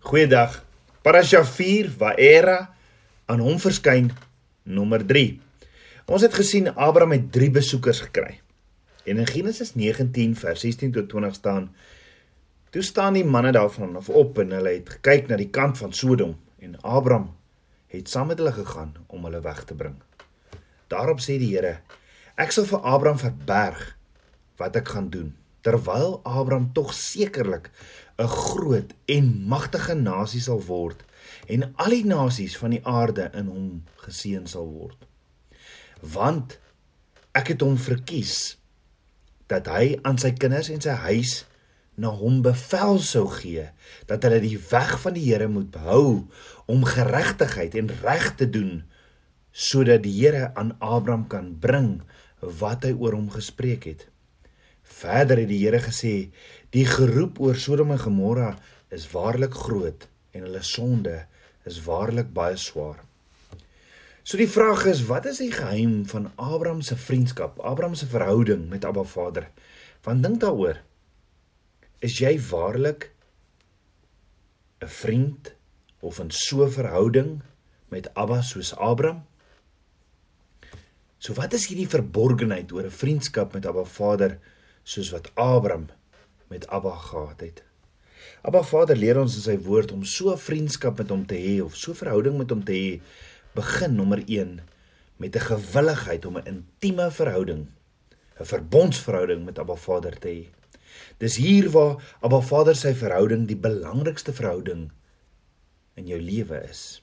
Goeiedag. Parasha 4 Waera aan hom verskyn nommer 3. Ons het gesien Abraham het 3 besoekers gekry. En in Genesis 19 vers 16 tot 20 staan: Toe staan die manne daarvan af op en hulle het gekyk na die kant van Sodom en Abraham het saam met hulle gegaan om hulle weg te bring. Daarop sê die Here: Ek sal vir Abraham verberg wat ek gaan doen terwyl Abraham tog sekerlik 'n groot en magtige nasie sal word en al die nasies van die aarde in hom geseën sal word. Want ek het hom verkies dat hy aan sy kinders en sy huis na hom bevel sou gee dat hulle die weg van die Here moet behou om geregtigheid en reg te doen sodat die Here aan Abraham kan bring wat hy oor hom gespreek het. Verder het die Here gesê: "Die geroep oor Sodom en Gomorra is waarlik groot en hulle sonde is waarlik baie swaar." So die vraag is, wat is die geheim van Abraham se vriendskap, Abraham se verhouding met Abba Vader? Want dink daaroor. Is jy waarlik 'n vriend of in so 'n verhouding met Abba soos Abraham? So wat is hierdie verborgenheid oor 'n vriendskap met Abba Vader? Soos wat Abraham met Abba gehad het. Abba Vader leer ons in sy woord om so 'n vriendskap met hom te hê of so 'n verhouding met hom te hê. Begin nommer 1 met 'n gewilligheid om 'n intieme verhouding, 'n verbondsverhouding met Abba Vader te hê. Dis hier waar Abba Vader sy verhouding die belangrikste verhouding in jou lewe is.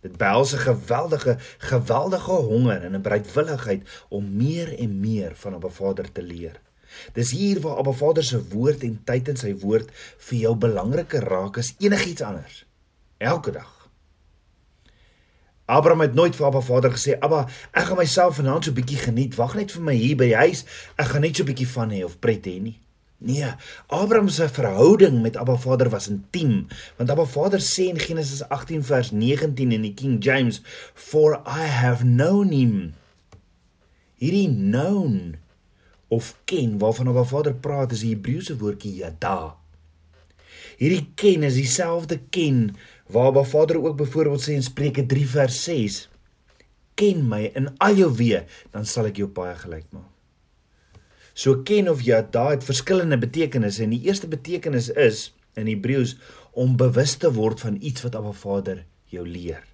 Dit behels 'n geweldige, geweldige honger en 'n bereidwilligheid om meer en meer van Abba Vader te leer. Dis hier waar Abba Vader se woord en tyd in sy woord vir jou belangriker raak as enigiets anders. Elke dag. Abraham het nooit vir Abba Vader gesê: "Abba, ek gaan myself vanaand so bietjie geniet. Wag net vir my hier by die huis. Ek gaan net so bietjie van hê of pret hê nie." Nee, Abraham se verhouding met Abba Vader was intiem, want Abba Vader sê in Genesis 18 vers 19 in die King James, "For I have known him." Hierdie known of ken waarvan Abba Vader praat is die Hebreëse woordjie yada. Hierdie ken is dieselfde ken waar Abba Vader ook byvoorbeeld sê in Spreuke 3 vers 6: Ken my in al jou weë, dan sal ek jou baie gelyk maak. So ken of yada het verskillende betekenisse en die eerste betekenis is in Hebreëus om bewus te word van iets wat Abba Vader jou leer.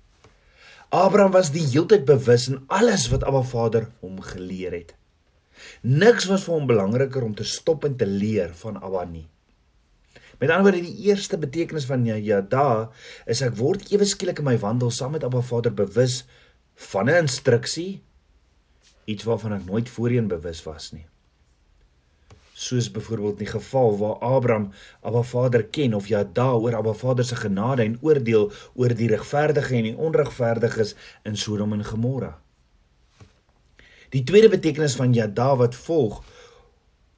Abraham was die heeltyd bewus in alles wat Abba Vader hom geleer het. Niks was vir hom belangriker om te stop en te leer van Abba nie. Met ander woorde, die eerste betekenis van ja, ja da is ek word ewe skielik in my wandel saam met Abba Vader bewus van 'n instruksie iets waarvan ek nooit voorheen bewus was nie. Soos byvoorbeeld in die geval waar Abraham Abba Vader ken of ja da oor Abba Vader se genade en oordeel oor die regverdige en die onregverdiges in Sodom en Gomorra. Die tweede betekenis van yada wat volg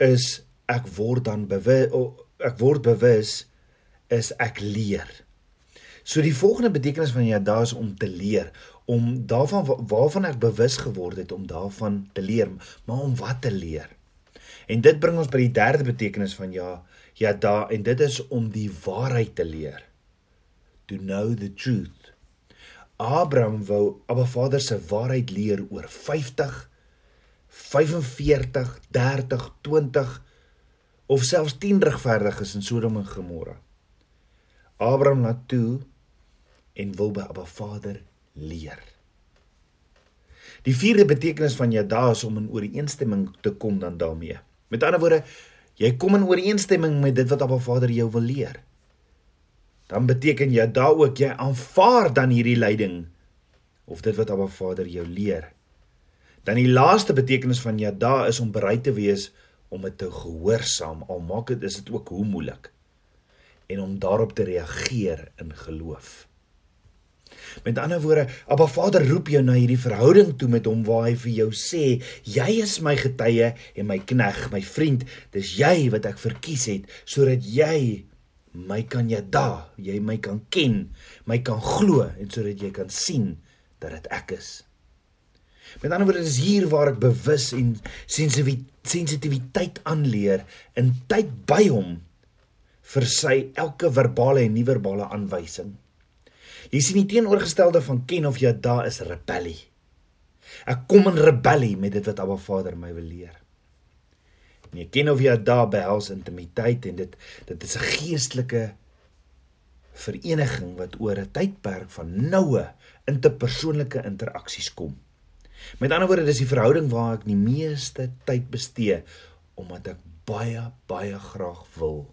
is ek word dan bewus ek word bewus is ek leer. So die volgende betekenis van yada is om te leer, om daarvan waarvan ek bewus geword het om daarvan te leer, maar om wat te leer. En dit bring ons by die derde betekenis van ja, yada en dit is om die waarheid te leer. To know the truth. Abraham wou Abba Vader se waarheid leer oor 50 45, 30, 20 of selfs 10 regverdiges in Sodom en Gomorra. Abraham laat toe en wil by Abba Vader leer. Die vierde betekenis van Jada is om in ooreenstemming te kom dan daarmee. Met ander woorde, jy kom in ooreenstemming met dit wat Abba Vader jou wil leer. Dan beteken Jada ook jy aanvaar dan hierdie leiding of dit wat Abba Vader jou leer. Dan die laaste betekenis van yada is om bereid te wees om dit te gehoorsaam al maak dit is dit ook hoe moeilik en om daarop te reageer in geloof. Met ander woorde, Abba Vader roep jou na hierdie verhouding toe met hom waar hy vir jou sê, jy is my getuie en my knegg, my vriend, dis jy wat ek verkies het sodat jy my kan yada, jy my kan ken, my kan glo en sodat jy kan sien dat dit ek is. Met ander woorde is hier waar ek bewus en sensitiwiteit aanleer in tyd by hom vir sy elke verbale en nie-verbale aanwysing. Jy sien die teenoorgestelde van ken of yada is rebellie. Ek kom in rebellie met dit wat Abba Vader my wil leer. Nee, ken of yada behels intimiteit en dit dit is 'n geestelike vereniging wat oor 'n tydperk van noue interpersoonlike interaksies kom. Met ander woorde, dis die verhouding waar ek die meeste tyd bestee omdat ek baie baie graag wil.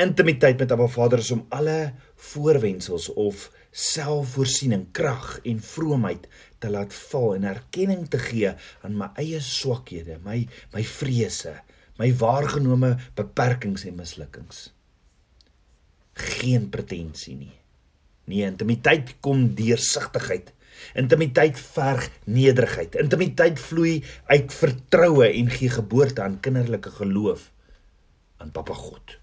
Intimiteit met Abba Vader is om alle voorwendsels of selfvoorsiening, krag en vroomheid te laat val en erkenning te gee aan my eie swakhede, my my vrese, my waargenome beperkings en mislukkings. Geen pretensie nie. Nee, intimiteit kom deur sigtigheid. Intimiteit verg nederigheid. Intimiteit vloei uit vertroue en gee geboorte aan kinderlike geloof aan Papa God.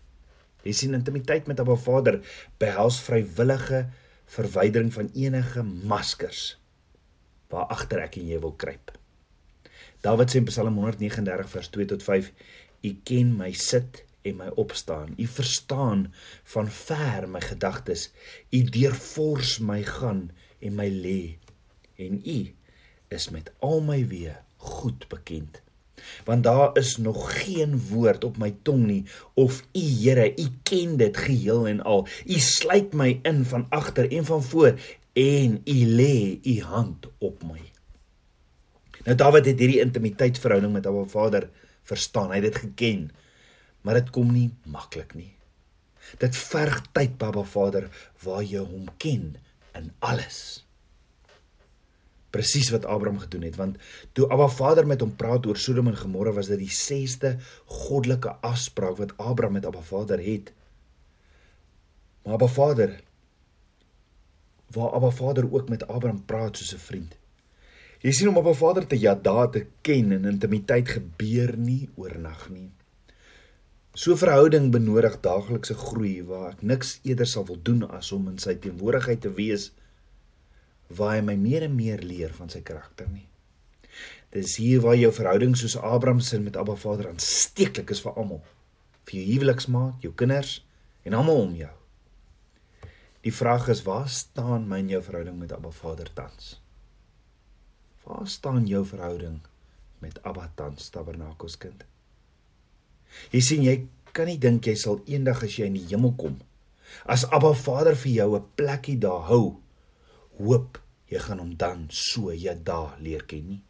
Jy sien intimiteit met Abba Vader behels vrywillige verwydering van enige maskers waar agter ek en jy wil kruip. Dawid sê in Psalm 139 vers 2 tot 5: U ken my sit en my opstaan. U verstaan van ver my gedagtes. U deurfors my gaan en my lê en u is met al my weë goed bekend. Want daar is nog geen woord op my tong nie of u Here u ken dit geheel en al. U sluit my in van agter en van voor en u lê u hand op my. Nou Dawid het hierdie intimiteitsverhouding met Abba Vader verstaan. Hy het dit geken maar dit kom nie maklik nie. Dit verg tyd Abba Vader waar jy hom ken in alles presies wat Abraham gedoen het want toe Abba Vader met hom praat oor Sodom en Gomorra was dit die 6ste goddelike afspraak wat Abraham met Abba Vader het. Maar Abba Vader waar Abba Vader ook met Abraham praat soos 'n vriend. Jy sien om Abba Vader te jada te ken en intimiteit gebeur nie oornag nie. So verhouding benodig daaglikse groei waar ek niks eerder sal wil doen as om in sy teenwoordigheid te wees waar hy my meer en meer leer van sy karakter nie. Dis hier waar jou verhouding soos Abraham se met Abba Vader aansteeklik is vir almal. Vir jou huweliksmaat, jou kinders en almal om jou. Die vraag is waar staan my en jou verhouding met Abba Vader tans? Waar staan jou verhouding met Abba tans, Tabernakels kind? Jy sien jy kan nie dink jy sal eendag as jy in die hemel kom as Abba Vader vir jou 'n plekkie daar hou hoop jy gaan hom dan so ja daar leer ken nie.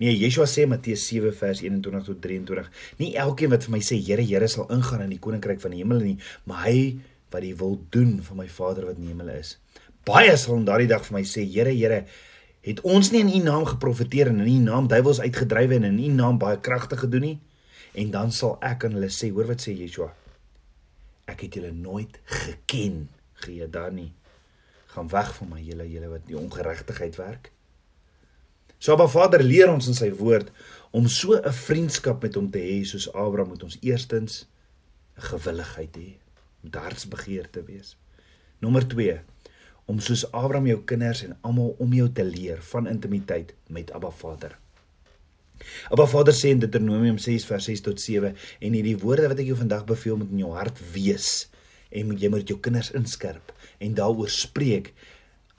Nee, Yeshua sê Matteus 7 vers 21 tot 23, nie elkeen wat vir my sê Here, Here sal ingaan in die koninkryk van die hemel nie, maar hy wat die wil doen van my Vader wat in die hemel is. Baie sal in daardie dag vir my sê, Here, Here, het ons nie in U naam geprofeteer en in U naam duiwels uitgedryf en in U naam baie kragte gedoen nie? En dan sal ek aan hulle sê, hoor wat sê Yeshua? Ek het julle nooit geken, gee dan nie gaan weg van my julle julle wat die ongeregtigheid werk. So Abba Vader leer ons in sy woord om so 'n vriendskap met hom te hê soos Abraham moet ons eerstens 'n gewilligheid hê, om hartsbegeer te wees. Nommer 2 om soos Abraham jou kinders en almal om jou te leer van intimiteit met Abba Vader. Abba Vader sê in Deuteronomium 6 vers 6 tot 7 en hierdie woorde wat ek jou vandag beveel moet in jou hart wees en jy moet jou kinders inskerp en daaroor spreek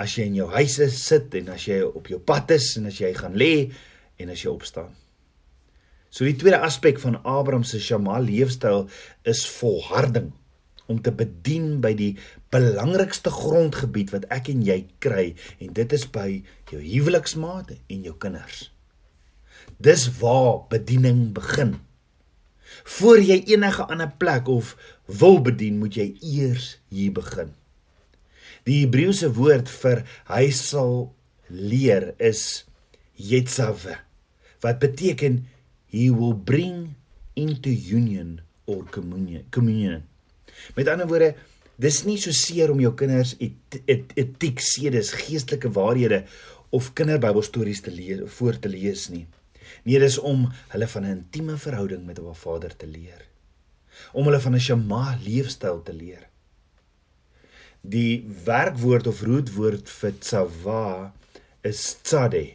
as jy in jou huis sit en as jy op jou pad is en as jy gaan lê en as jy opstaan. So die tweede aspek van Abraham se Shema leefstyl is volharding om te bedien by die belangrikste grondgebied wat ek en jy kry en dit is by jou huweliksmaat en jou kinders. Dis waar bediening begin. Voor jy enige ander plek of wil bedien, moet jy eers hier begin. Die Hebreëse woord vir hy sal leer is yetzave wat beteken he will bring into union or communion communion. Met ander woorde, dis nie so seer om jou kinders et, et, etiek, sedes, geestelike waarhede of kinderbybelstories te lees voor te lees nie. Nee, dis om hulle van 'n intieme verhouding met 'n Vader te leer. Om hulle van 'n Shema leefstyl te leer die werkwoord of rootwoord vir tsava is tsade.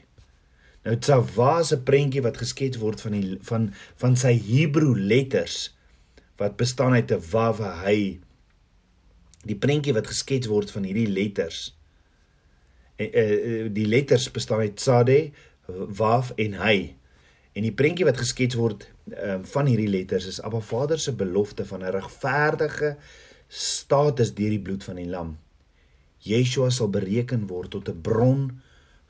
Nou tsava is 'n prentjie wat geskets word van die van van sy Hebreë letters wat bestaan uit 'n waw hy die prentjie wat geskets word van hierdie letters en uh, die letters bestaan uit sade waw en hy en die prentjie wat geskets word uh, van hierdie letters is Abba Vader se belofte van 'n regverdige status deur die bloed van die lam Yeshua sal bereken word tot 'n bron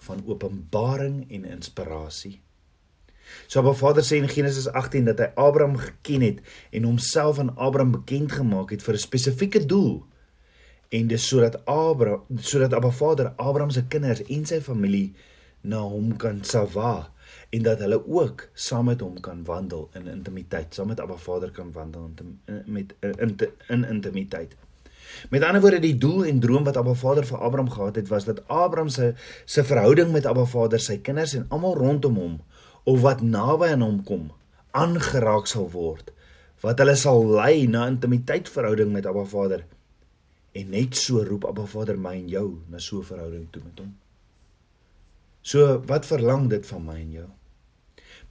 van openbaring en inspirasie. So Abba Vader sê in Genesis 18 dat hy Abraham geken het en homself aan Abraham bekend gemaak het vir 'n spesifieke doel. En dis sodat Abraham sodat Abba Vader Abraham se kinders en sy familie na hom kan sawa en dat hulle ook saam met hom kan wandel in intimiteit, saam met Abba Vader kan wandel in met in, in intimiteit. Met ander woorde die doel en droom wat Abba Vader vir Abraham gehad het was dat Abraham se se verhouding met Abba Vader, sy kinders en almal rondom hom of wat naby aan hom kom, aangeraak sal word. Wat hulle sal lei na intimiteit verhouding met Abba Vader. En net so roep Abba Vader my en jou na so 'n verhouding toe met hom. So wat verlang dit van my en jou?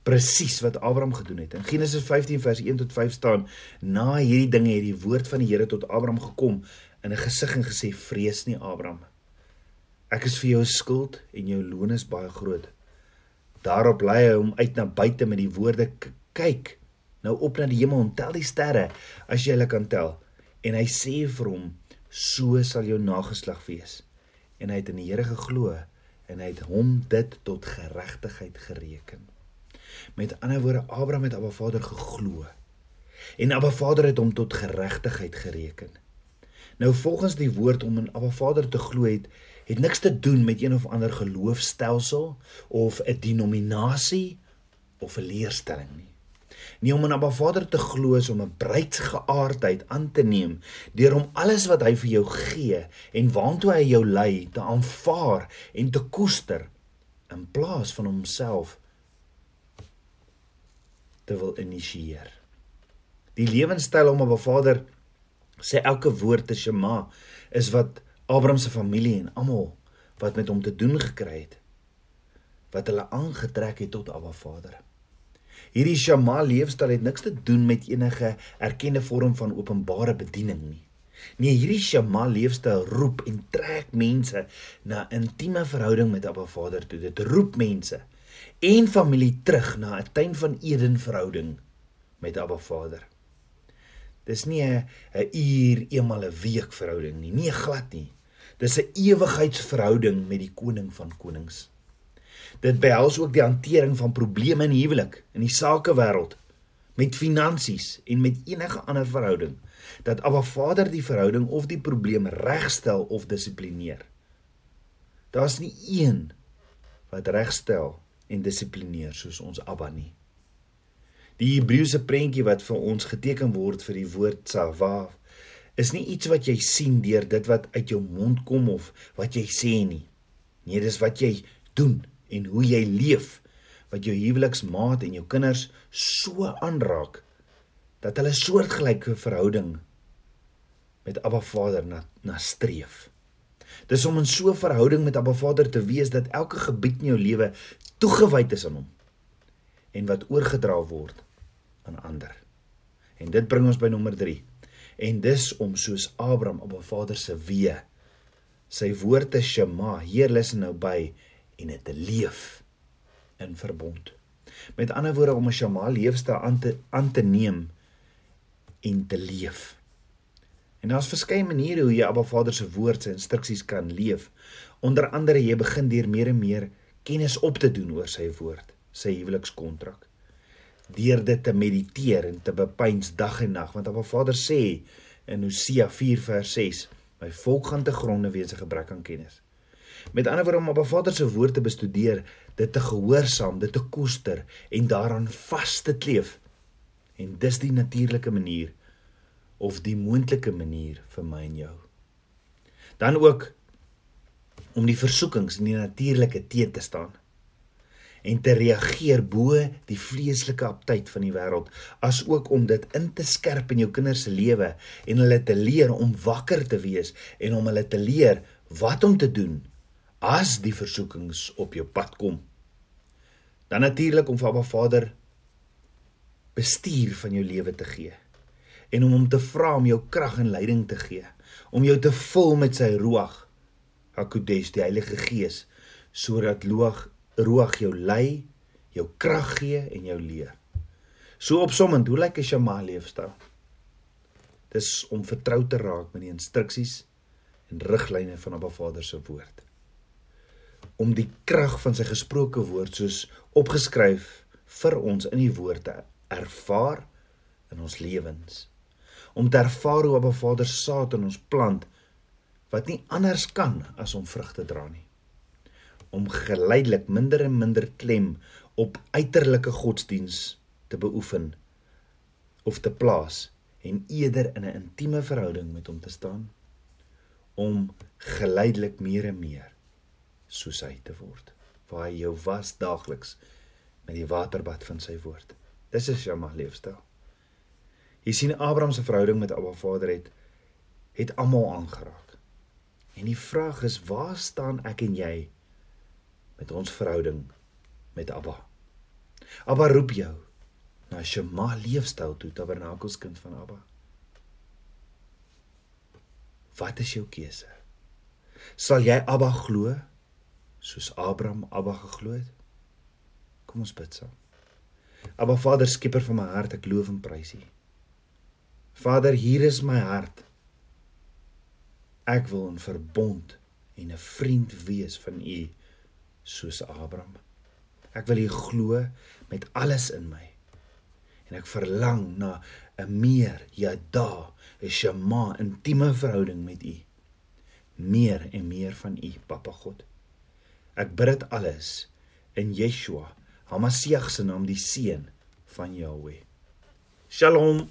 presies wat Abraham gedoen het. In Genesis 15 vers 1 tot 5 staan: Na hierdie dinge het die woord van die Here tot Abraham gekom in 'n gesig en gesê: "Vrees nie, Abraham. Ek is vir jou skuld en jou loon is baie groot." Daarop lei hy hom uit na buite met die woorde: "Kyk nou op na die hemel en tel die sterre as jy hulle kan tel." En hy sê vir hom: "So sal jou nageslag wees." En hy het in die Here geglo en hy het hom dit tot geregtigheid gereken. Met ander woorde, Abraham het Abba Vader geglo. En Abba Vader het hom tot geregtigheid gereken. Nou volgens die woord om in Abba Vader te glo het, het niks te doen met een of ander geloofstelsel of 'n denominasie of 'n leerstelling nie. Nie om in Abba Vader te glo is om 'n bruidsgeaardheid aan te neem deur om alles wat hy vir jou gee en waantoe hy jou lei te aanvaar en te koester in plaas van homself te wil initieer. Die lewenstyl om 'n Vader sê elke woord te Shema is wat Abraham se familie en almal wat met hom te doen gekry het wat hulle aangetrek het tot Abba Vader. Hierdie Shema leefstyl het niks te doen met enige erkende vorm van openbare bediening nie. Nee, hierdie Shema leefstyl roep en trek mense na intieme verhouding met Abba Vader toe. Dit roep mense en familie terug na 'n tuin van Eden verhouding met Abba Vader. Dis nie 'n 'n uur eenmal 'n week verhouding nie, nie glad nie. Dis 'n ewigheidsverhouding met die koning van konings. Dit behels ook die hantering van probleme in huwelik, in die sakewêreld, met finansies en met enige ander verhouding dat Abba Vader die verhouding of die probleem regstel of dissiplineer. Daar's nie een wat regstel en dissiplineer soos ons Abba nie. Die Hebreëse prentjie wat vir ons geteken word vir die woord Savav is nie iets wat jy sien deur dit wat uit jou mond kom of wat jy sê nie. Nee, dis wat jy doen en hoe jy leef wat jou huweliksmaat en jou kinders so aanraak dat hulle soortgelyke verhouding met Abba Vader na na streef. Dis om in so 'n verhouding met Abba Vader te wees dat elke gebied in jou lewe toegewyd is aan hom en wat oorgedra word aan ander. En dit bring ons by nommer 3. En dis om soos Abraham op 'n Vader se wee sy woord te Shema, Heer luister nou by en dit te leef in verbond. Met ander woorde om 'n Shema leefstyl aan te aan te neem en te leef. En daar's verskeie maniere hoe jy Abba Vader se woord se instruksies kan leef. Onder andere jy begin deur meer en meer kennis op te doen oor sy woord, sy huwelikskontrak. Deur dit te mediteer en te bepeins dag en nag, want Abba Vader sê in Hosea 4 vers 6, my volk gaan te gronde weens 'n gebrek aan kennis. Met ander woorde om Abba Vader se woord te bestudeer, dit te gehoorsaam, dit te koester en daaraan vas te kleef. En dis die natuurlike manier of die moontlike manier vir my en jou. Dan ook om die versoekings in die natuurlike teen te staan en te reageer bo die vleeslike aptyd van die wêreld as ook om dit in te skerp in jou kinders se lewe en hulle te leer om wakker te wees en om hulle te leer wat om te doen as die versoekings op jou pad kom dan natuurlik om vir Abba Vader bestuur van jou lewe te gee en om hom te vra om jou krag en leiding te gee, om jou te vul met sy ruach, Hakodes, die Heilige Gees, sodat ruach ruach jou lei, jou krag gee en jou leer. So opsommend, hoe lyk 'n Shema leefstyl? Dis om vertrou te raak met die instruksies en riglyne van Abba Vader se woord. Om die krag van sy gesproke woord soos opgeskryf vir ons in die woord te ervaar in ons lewens. Om te ervaar hoe Abba Vader saad in ons plant wat nie anders kan as om vrug te dra nie. Om geleidelik minder en minder klem op uiterlike godsdiens te beoefen of te plaas en eerder in 'n intieme verhouding met hom te staan om geleidelik meer en meer soos hy te word waar hy jou was daagliks met die waterbad van sy woord. Dis is jou mag leefstyl. Jy sien Abraham se verhouding met Abba Vader het het almal aangeraak. En die vraag is waar staan ek en jy met ons verhouding met Abba? Abba roep jou na Shema leefstyl toe tabernakels kind van Abba. Wat is jou keuse? Sal jy Abba glo soos Abraham Abba geglo het? Kom ons bid saam. Abba Vader, skieper van my hart, ek loof en prys U. Vader, hier is my hart. Ek wil in verbond en 'n vriend wees van U soos Abraham. Ek wil U glo met alles in my en ek verlang na 'n meer yada, 'n shema, intieme verhouding met U. Meer en meer van U, Papa God. Ek bid dit alles in Yeshua, Hamasieg se naam, die seun van Jahweh. Shalom.